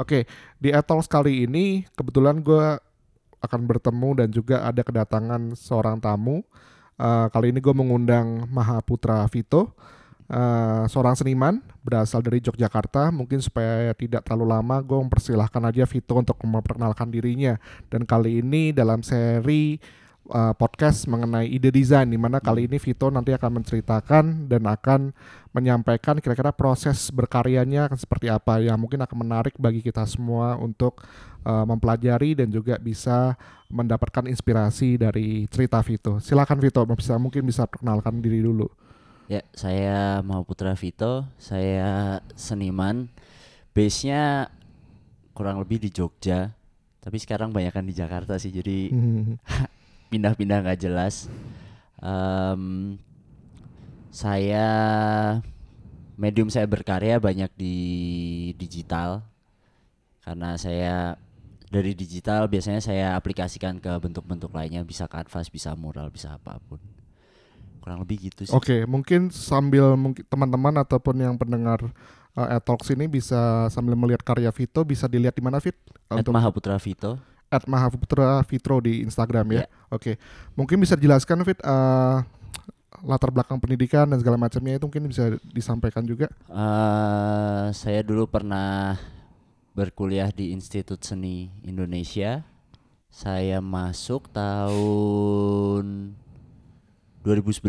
Oke, di Ethos kali ini kebetulan gue akan bertemu dan juga ada kedatangan seorang tamu. Uh, kali ini gue mengundang Mahaputra Vito, uh, seorang seniman berasal dari Yogyakarta. Mungkin supaya tidak terlalu lama, gue mempersilahkan aja Vito untuk memperkenalkan dirinya. Dan kali ini dalam seri uh, podcast mengenai ide desain di mana kali ini Vito nanti akan menceritakan dan akan menyampaikan kira-kira proses berkaryanya akan seperti apa yang mungkin akan menarik bagi kita semua untuk uh, mempelajari dan juga bisa mendapatkan inspirasi dari cerita Vito. Silakan Vito, bisa mungkin bisa perkenalkan diri dulu. Ya, saya mau Putra Vito, saya seniman. Base-nya kurang lebih di Jogja, tapi sekarang banyak kan di Jakarta sih, jadi pindah-pindah nggak jelas. Um, saya medium saya berkarya banyak di digital karena saya dari digital biasanya saya aplikasikan ke bentuk-bentuk lainnya bisa kanvas bisa mural bisa apa pun kurang lebih gitu sih. Oke, mungkin sambil mungkin teman-teman ataupun yang pendengar uh, Talks ini bisa sambil melihat karya Vito bisa dilihat di mana Fit? At Untuk Mahaputra Vito at Mahaputra Fitro di Instagram ya. Yeah. Oke, okay. mungkin bisa dijelaskan Fit uh, latar belakang pendidikan dan segala macamnya itu mungkin bisa disampaikan juga. Uh, saya dulu pernah berkuliah di Institut Seni Indonesia. Saya masuk tahun 2011.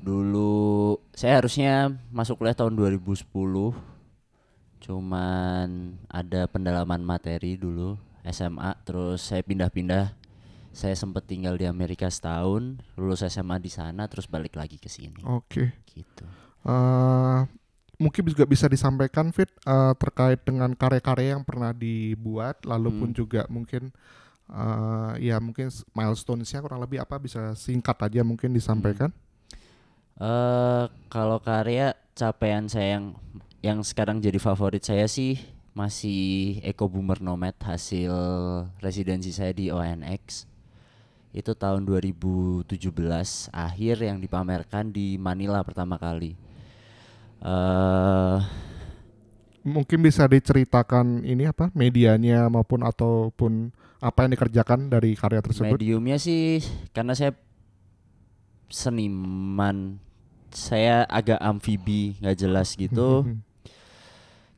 Dulu saya harusnya masuk kuliah tahun 2010 cuman ada pendalaman materi dulu SMA terus saya pindah-pindah saya sempat tinggal di Amerika setahun lulus SMA di sana terus balik lagi ke sini oke okay. gitu uh, mungkin juga bisa disampaikan Fit uh, terkait dengan karya-karya yang pernah dibuat lalu hmm. pun juga mungkin uh, ya mungkin milestone-nya kurang lebih apa bisa singkat aja mungkin disampaikan hmm. uh, kalau karya capaian saya yang yang sekarang jadi favorit saya sih masih Eco Boomer Nomad hasil residensi saya di ONX itu tahun 2017 akhir yang dipamerkan di Manila pertama kali. Uh, mungkin bisa diceritakan ini apa medianya maupun ataupun apa yang dikerjakan dari karya tersebut? Mediumnya sih karena saya seniman, saya agak amfibi nggak jelas gitu.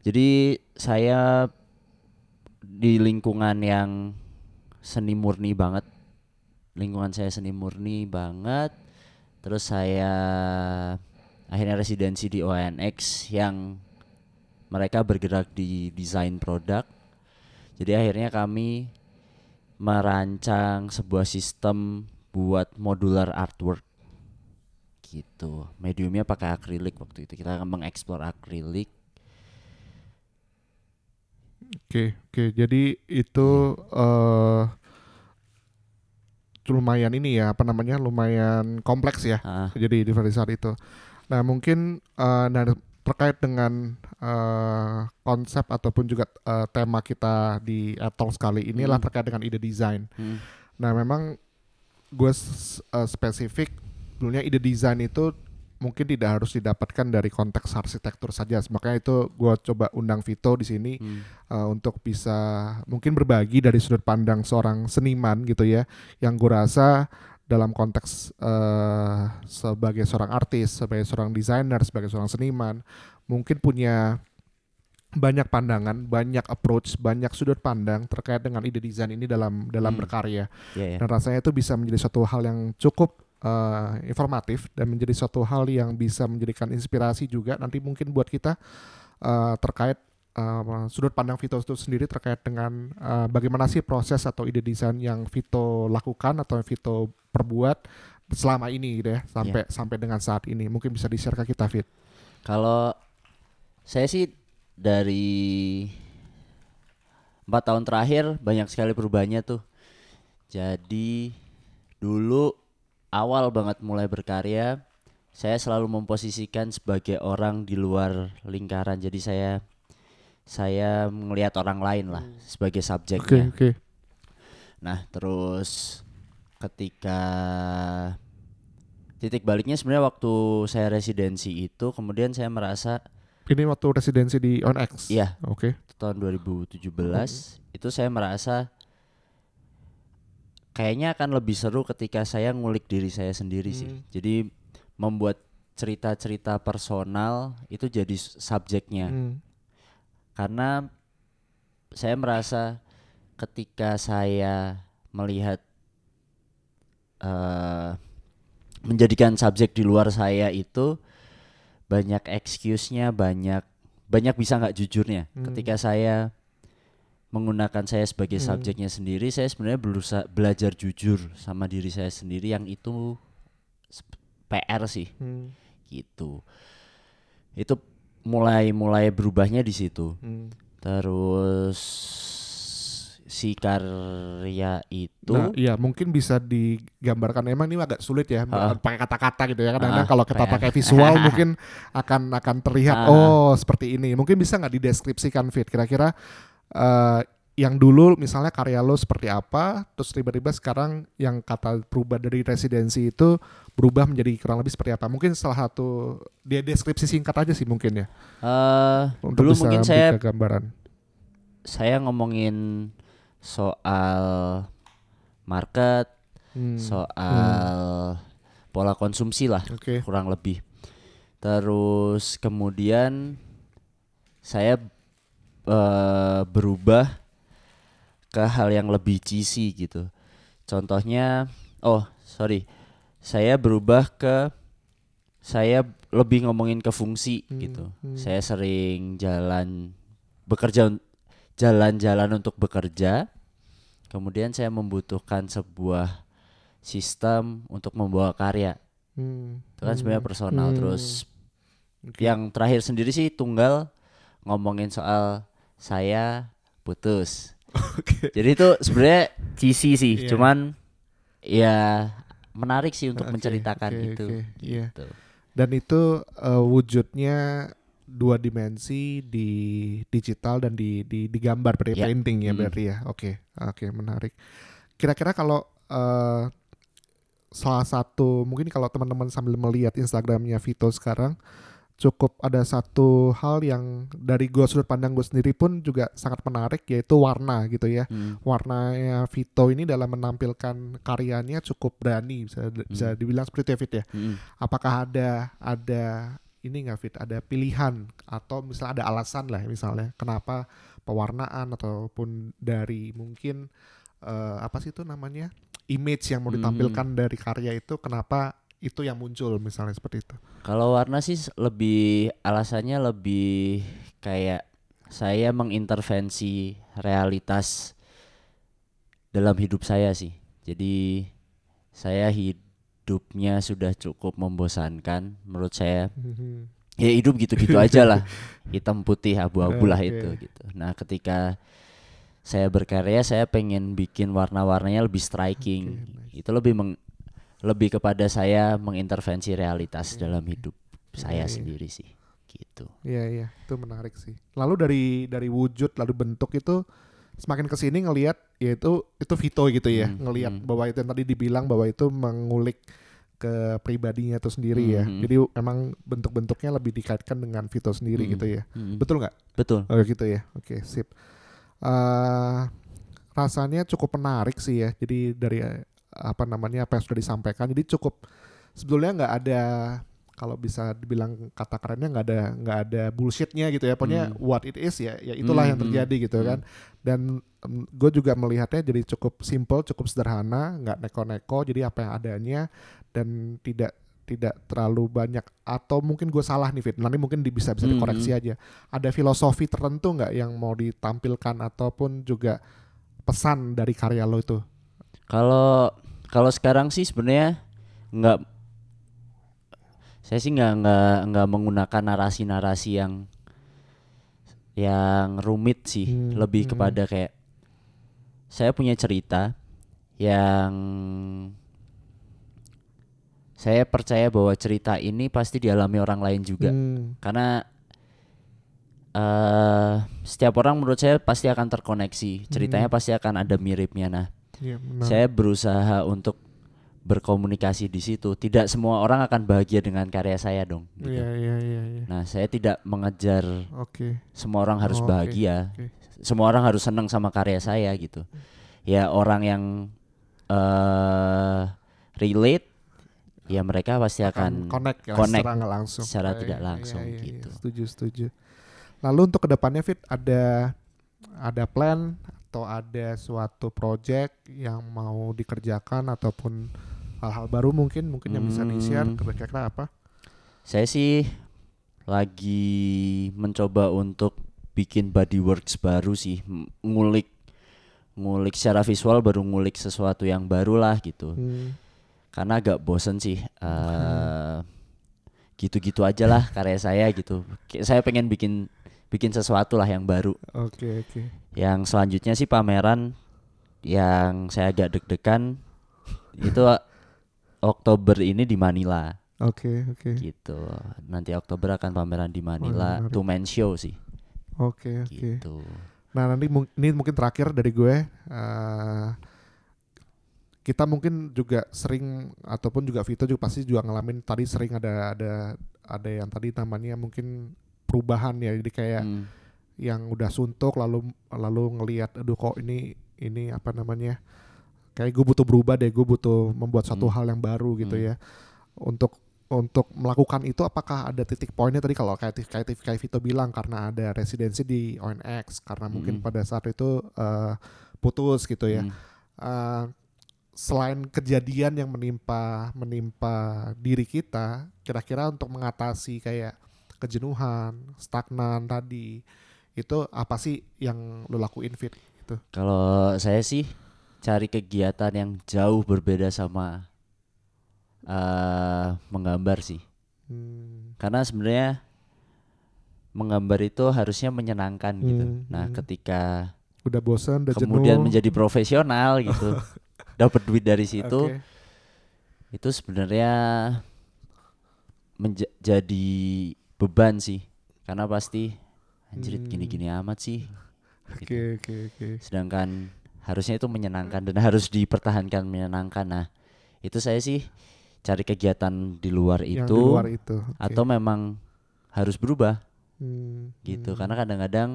Jadi saya di lingkungan yang seni murni banget. Lingkungan saya seni murni banget. Terus saya akhirnya residensi di ONX yang mereka bergerak di desain produk. Jadi akhirnya kami merancang sebuah sistem buat modular artwork gitu. Mediumnya pakai akrilik waktu itu. Kita mengeksplor akrilik Oke, oke. Jadi itu uh, lumayan ini ya, apa namanya? lumayan kompleks ya. Uh. Jadi di saat itu. Nah, mungkin uh, nah terkait dengan uh, konsep ataupun juga uh, tema kita di Atol sekali inilah hmm. terkait dengan ide desain. Hmm. Nah, memang gue uh, spesifik dulunya ide desain itu mungkin tidak harus didapatkan dari konteks arsitektur saja. Makanya itu gue coba undang Vito di sini hmm. uh, untuk bisa mungkin berbagi dari sudut pandang seorang seniman gitu ya, yang gue rasa dalam konteks uh, sebagai seorang artis, sebagai seorang desainer, sebagai seorang seniman, mungkin punya banyak pandangan, banyak approach, banyak sudut pandang terkait dengan ide desain ini dalam dalam hmm. berkarya. Yeah, yeah. Dan rasanya itu bisa menjadi suatu hal yang cukup uh, informatif dan menjadi suatu hal yang bisa menjadikan inspirasi juga nanti mungkin buat kita uh, terkait uh, sudut pandang Vito itu sendiri terkait dengan uh, bagaimana sih proses atau ide desain yang Vito lakukan atau yang Vito perbuat selama ini gitu ya sampai yeah. sampai dengan saat ini mungkin bisa di-share ke kita Fit. Kalau saya sih dari empat tahun terakhir banyak sekali perubahannya tuh. Jadi dulu awal banget mulai berkarya saya selalu memposisikan sebagai orang di luar lingkaran jadi saya saya melihat orang lain lah sebagai subjeknya. Okay, okay. Nah terus ketika titik baliknya sebenarnya waktu saya residensi itu kemudian saya merasa Ini waktu residensi di OnX. Iya. Oke. Okay. Tahun 2017 hmm. itu saya merasa kayaknya akan lebih seru ketika saya ngulik diri saya sendiri hmm. sih. Jadi membuat cerita-cerita personal itu jadi subjeknya. Hmm. Karena saya merasa ketika saya melihat uh, menjadikan subjek di luar saya itu banyak excuse-nya, banyak banyak bisa nggak jujurnya. Hmm. Ketika saya menggunakan saya sebagai hmm. subjeknya sendiri, saya sebenarnya berusaha belajar jujur sama diri saya sendiri yang itu PR sih. Hmm. Gitu. Itu mulai mulai berubahnya di situ. Hmm. Terus si karya itu nah, iya mungkin bisa digambarkan emang ini agak sulit ya uh, pakai kata-kata gitu ya kadang-kadang uh, kalau kita pakai visual mungkin akan akan terlihat uh, oh seperti ini mungkin bisa nggak dideskripsikan fit kira-kira uh, yang dulu misalnya karya lo seperti apa, terus tiba-tiba sekarang yang kata berubah dari residensi itu berubah menjadi kurang lebih seperti apa? Mungkin salah satu dia deskripsi singkat aja sih mungkin ya. Uh, Untuk dulu mungkin saya gambaran. Saya ngomongin soal market, hmm. soal hmm. pola konsumsi lah, okay. kurang lebih. Terus kemudian saya uh, berubah ke hal yang lebih cheesy gitu. Contohnya, oh sorry, saya berubah ke saya lebih ngomongin ke fungsi hmm, gitu. Hmm. Saya sering jalan bekerja jalan-jalan untuk bekerja Kemudian saya membutuhkan sebuah sistem untuk membawa karya. Hmm. Itu kan sebenarnya hmm. personal. Hmm. Terus okay. yang terakhir sendiri sih tunggal ngomongin soal saya putus. Okay. Jadi itu sebenarnya cheesy sih, yeah. cuman ya menarik sih untuk okay, menceritakan okay, itu. Okay. Iya. Gitu. Yeah. Dan itu uh, wujudnya dua dimensi di digital dan di di, di gambar berarti yeah. painting ya mm. berarti ya. Oke, okay. oke okay, menarik. Kira-kira kalau uh, salah satu mungkin kalau teman-teman sambil melihat Instagramnya Vito sekarang cukup ada satu hal yang dari gue sudut pandang gue sendiri pun juga sangat menarik yaitu warna gitu ya hmm. warnanya Vito ini dalam menampilkan karyanya cukup berani bisa hmm. bisa dibilang seperti itu ya hmm. apakah ada ada ini nggak fit ada pilihan atau misalnya ada alasan lah misalnya kenapa pewarnaan ataupun dari mungkin uh, apa sih itu namanya image yang mau hmm. ditampilkan hmm. dari karya itu kenapa itu yang muncul misalnya seperti itu. Kalau warna sih lebih alasannya lebih kayak saya mengintervensi realitas dalam hidup saya sih. Jadi saya hidup hidupnya sudah cukup membosankan menurut saya. Mm-hmm. ya hidup gitu-gitu aja lah. Hitam putih abu-abu lah okay. itu gitu. Nah ketika saya berkarya saya pengen bikin warna-warnanya lebih striking. Okay, itu lebih meng, lebih kepada saya mengintervensi realitas yeah. dalam hidup saya yeah, sendiri sih gitu. Iya iya. Itu menarik sih. Lalu dari dari wujud lalu bentuk itu semakin ke sini ngelihat ya itu Vito gitu ya hmm, ngelihat hmm. bahwa itu yang tadi dibilang bahwa itu mengulik ke pribadinya itu sendiri hmm, ya. Hmm. jadi emang bentuk-bentuknya lebih dikaitkan dengan Vito sendiri hmm, gitu ya. hmm. betul nggak? Betul. Oh gitu ya. Oke sip. Uh, rasanya cukup menarik sih ya. Jadi dari apa namanya apa yang sudah disampaikan jadi cukup sebetulnya nggak ada kalau bisa dibilang kata kerennya nggak ada nggak ada bullshitnya gitu ya pokoknya hmm. what it is ya ya itulah hmm. yang terjadi gitu hmm. kan dan um, gue juga melihatnya jadi cukup simple cukup sederhana nggak neko-neko jadi apa yang adanya dan tidak tidak terlalu banyak atau mungkin gue salah nih Fit nanti mungkin bisa bisa hmm, dikoreksi hmm. aja ada filosofi tertentu nggak yang mau ditampilkan ataupun juga pesan dari karya lo itu kalau kalau sekarang sih sebenarnya nggak saya sih nggak nggak nggak menggunakan narasi-narasi yang yang rumit sih hmm, lebih hmm. kepada kayak saya punya cerita yang saya percaya bahwa cerita ini pasti dialami orang lain juga hmm. karena uh, setiap orang menurut saya pasti akan terkoneksi ceritanya hmm. pasti akan ada miripnya nah ya, saya berusaha untuk berkomunikasi di situ. Tidak semua orang akan bahagia dengan karya saya dong. Gitu. Iya, iya, iya, iya. Nah, saya tidak mengejar okay. semua orang harus oh, bahagia. Okay. Okay. Semua orang harus senang sama karya saya gitu. Ya orang yang uh, relate ya mereka pasti akan, akan connect, ya, connect secara langsung secara ya, tidak langsung ya, ya, gitu. Setuju, setuju. Lalu untuk ke depannya Fit ada ada plan atau ada suatu project yang mau dikerjakan ataupun hal-hal baru mungkin mungkin yang bisa di-share hmm. kira-kira apa? Saya sih lagi mencoba untuk bikin body works baru sih, ngulik ngulik secara visual baru ngulik sesuatu yang baru lah gitu. Hmm. Karena agak bosen sih uh, gitu-gitu aja lah karya saya gitu. Saya pengen bikin bikin sesuatu lah yang baru. Oke okay, oke. Okay. Yang selanjutnya sih pameran yang saya agak deg-degan itu Oktober ini di Manila. Oke, okay, oke. Okay. Gitu. Nanti Oktober akan pameran di Manila, oh, two man show sih. Oke, okay, oke. Okay. Gitu. Nah, nanti ini mungkin terakhir dari gue uh, kita mungkin juga sering ataupun juga Vito juga pasti juga ngalamin tadi sering ada ada ada yang tadi namanya mungkin perubahan ya. Jadi kayak hmm. yang udah suntuk lalu lalu ngelihat aduh kok ini ini apa namanya? Kayak gue butuh berubah deh, gue butuh membuat satu hmm. hal yang baru gitu hmm. ya. Untuk untuk melakukan itu apakah ada titik poinnya tadi kalau kayak kayak kayak Vito bilang karena ada residensi di ONX karena mungkin pada saat itu uh, putus gitu ya. Mm. Uh, selain kejadian yang menimpa menimpa diri kita, kira-kira untuk mengatasi kayak kejenuhan, stagnan tadi itu apa sih yang lo lakuin fit itu? Kalau saya sih cari kegiatan yang jauh berbeda sama uh, menggambar sih. Hmm. Karena sebenarnya menggambar itu harusnya menyenangkan gitu. hmm. gitu. Nah, hmm. ketika udah bosan, udah kemudian jenuh. menjadi profesional gitu, dapat duit dari situ, okay. itu sebenarnya menjadi beban sih. Karena pasti anjir hmm. gini-gini amat sih. Oke gitu. oke okay, oke. Okay. Sedangkan harusnya itu menyenangkan dan harus dipertahankan menyenangkan. Nah, itu saya sih cari kegiatan di luar itu, di luar itu. Okay. atau memang harus berubah hmm. gitu hmm. karena kadang-kadang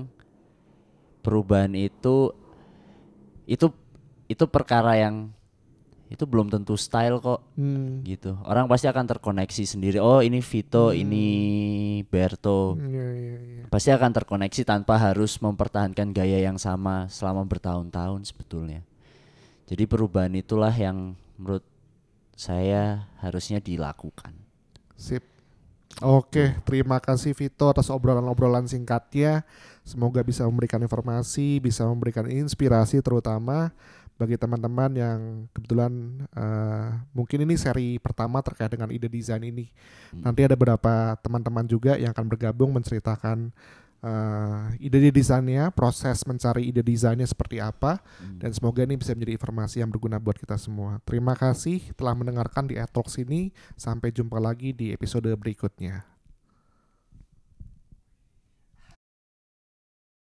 perubahan itu itu itu perkara yang itu belum tentu style kok hmm. gitu orang pasti akan terkoneksi sendiri oh ini Vito hmm. ini Berto yeah, yeah, yeah. pasti akan terkoneksi tanpa harus mempertahankan gaya yang sama selama bertahun-tahun sebetulnya jadi perubahan itulah yang menurut saya harusnya dilakukan. Sip. Oke, terima kasih Vito atas obrolan-obrolan singkatnya. Semoga bisa memberikan informasi, bisa memberikan inspirasi terutama bagi teman-teman yang kebetulan uh, mungkin ini seri pertama terkait dengan ide desain ini. Hmm. Nanti ada beberapa teman-teman juga yang akan bergabung menceritakan uh, ide desainnya, proses mencari ide desainnya seperti apa, hmm. dan semoga ini bisa menjadi informasi yang berguna buat kita semua. Terima kasih telah mendengarkan di Talks ini. Sampai jumpa lagi di episode berikutnya.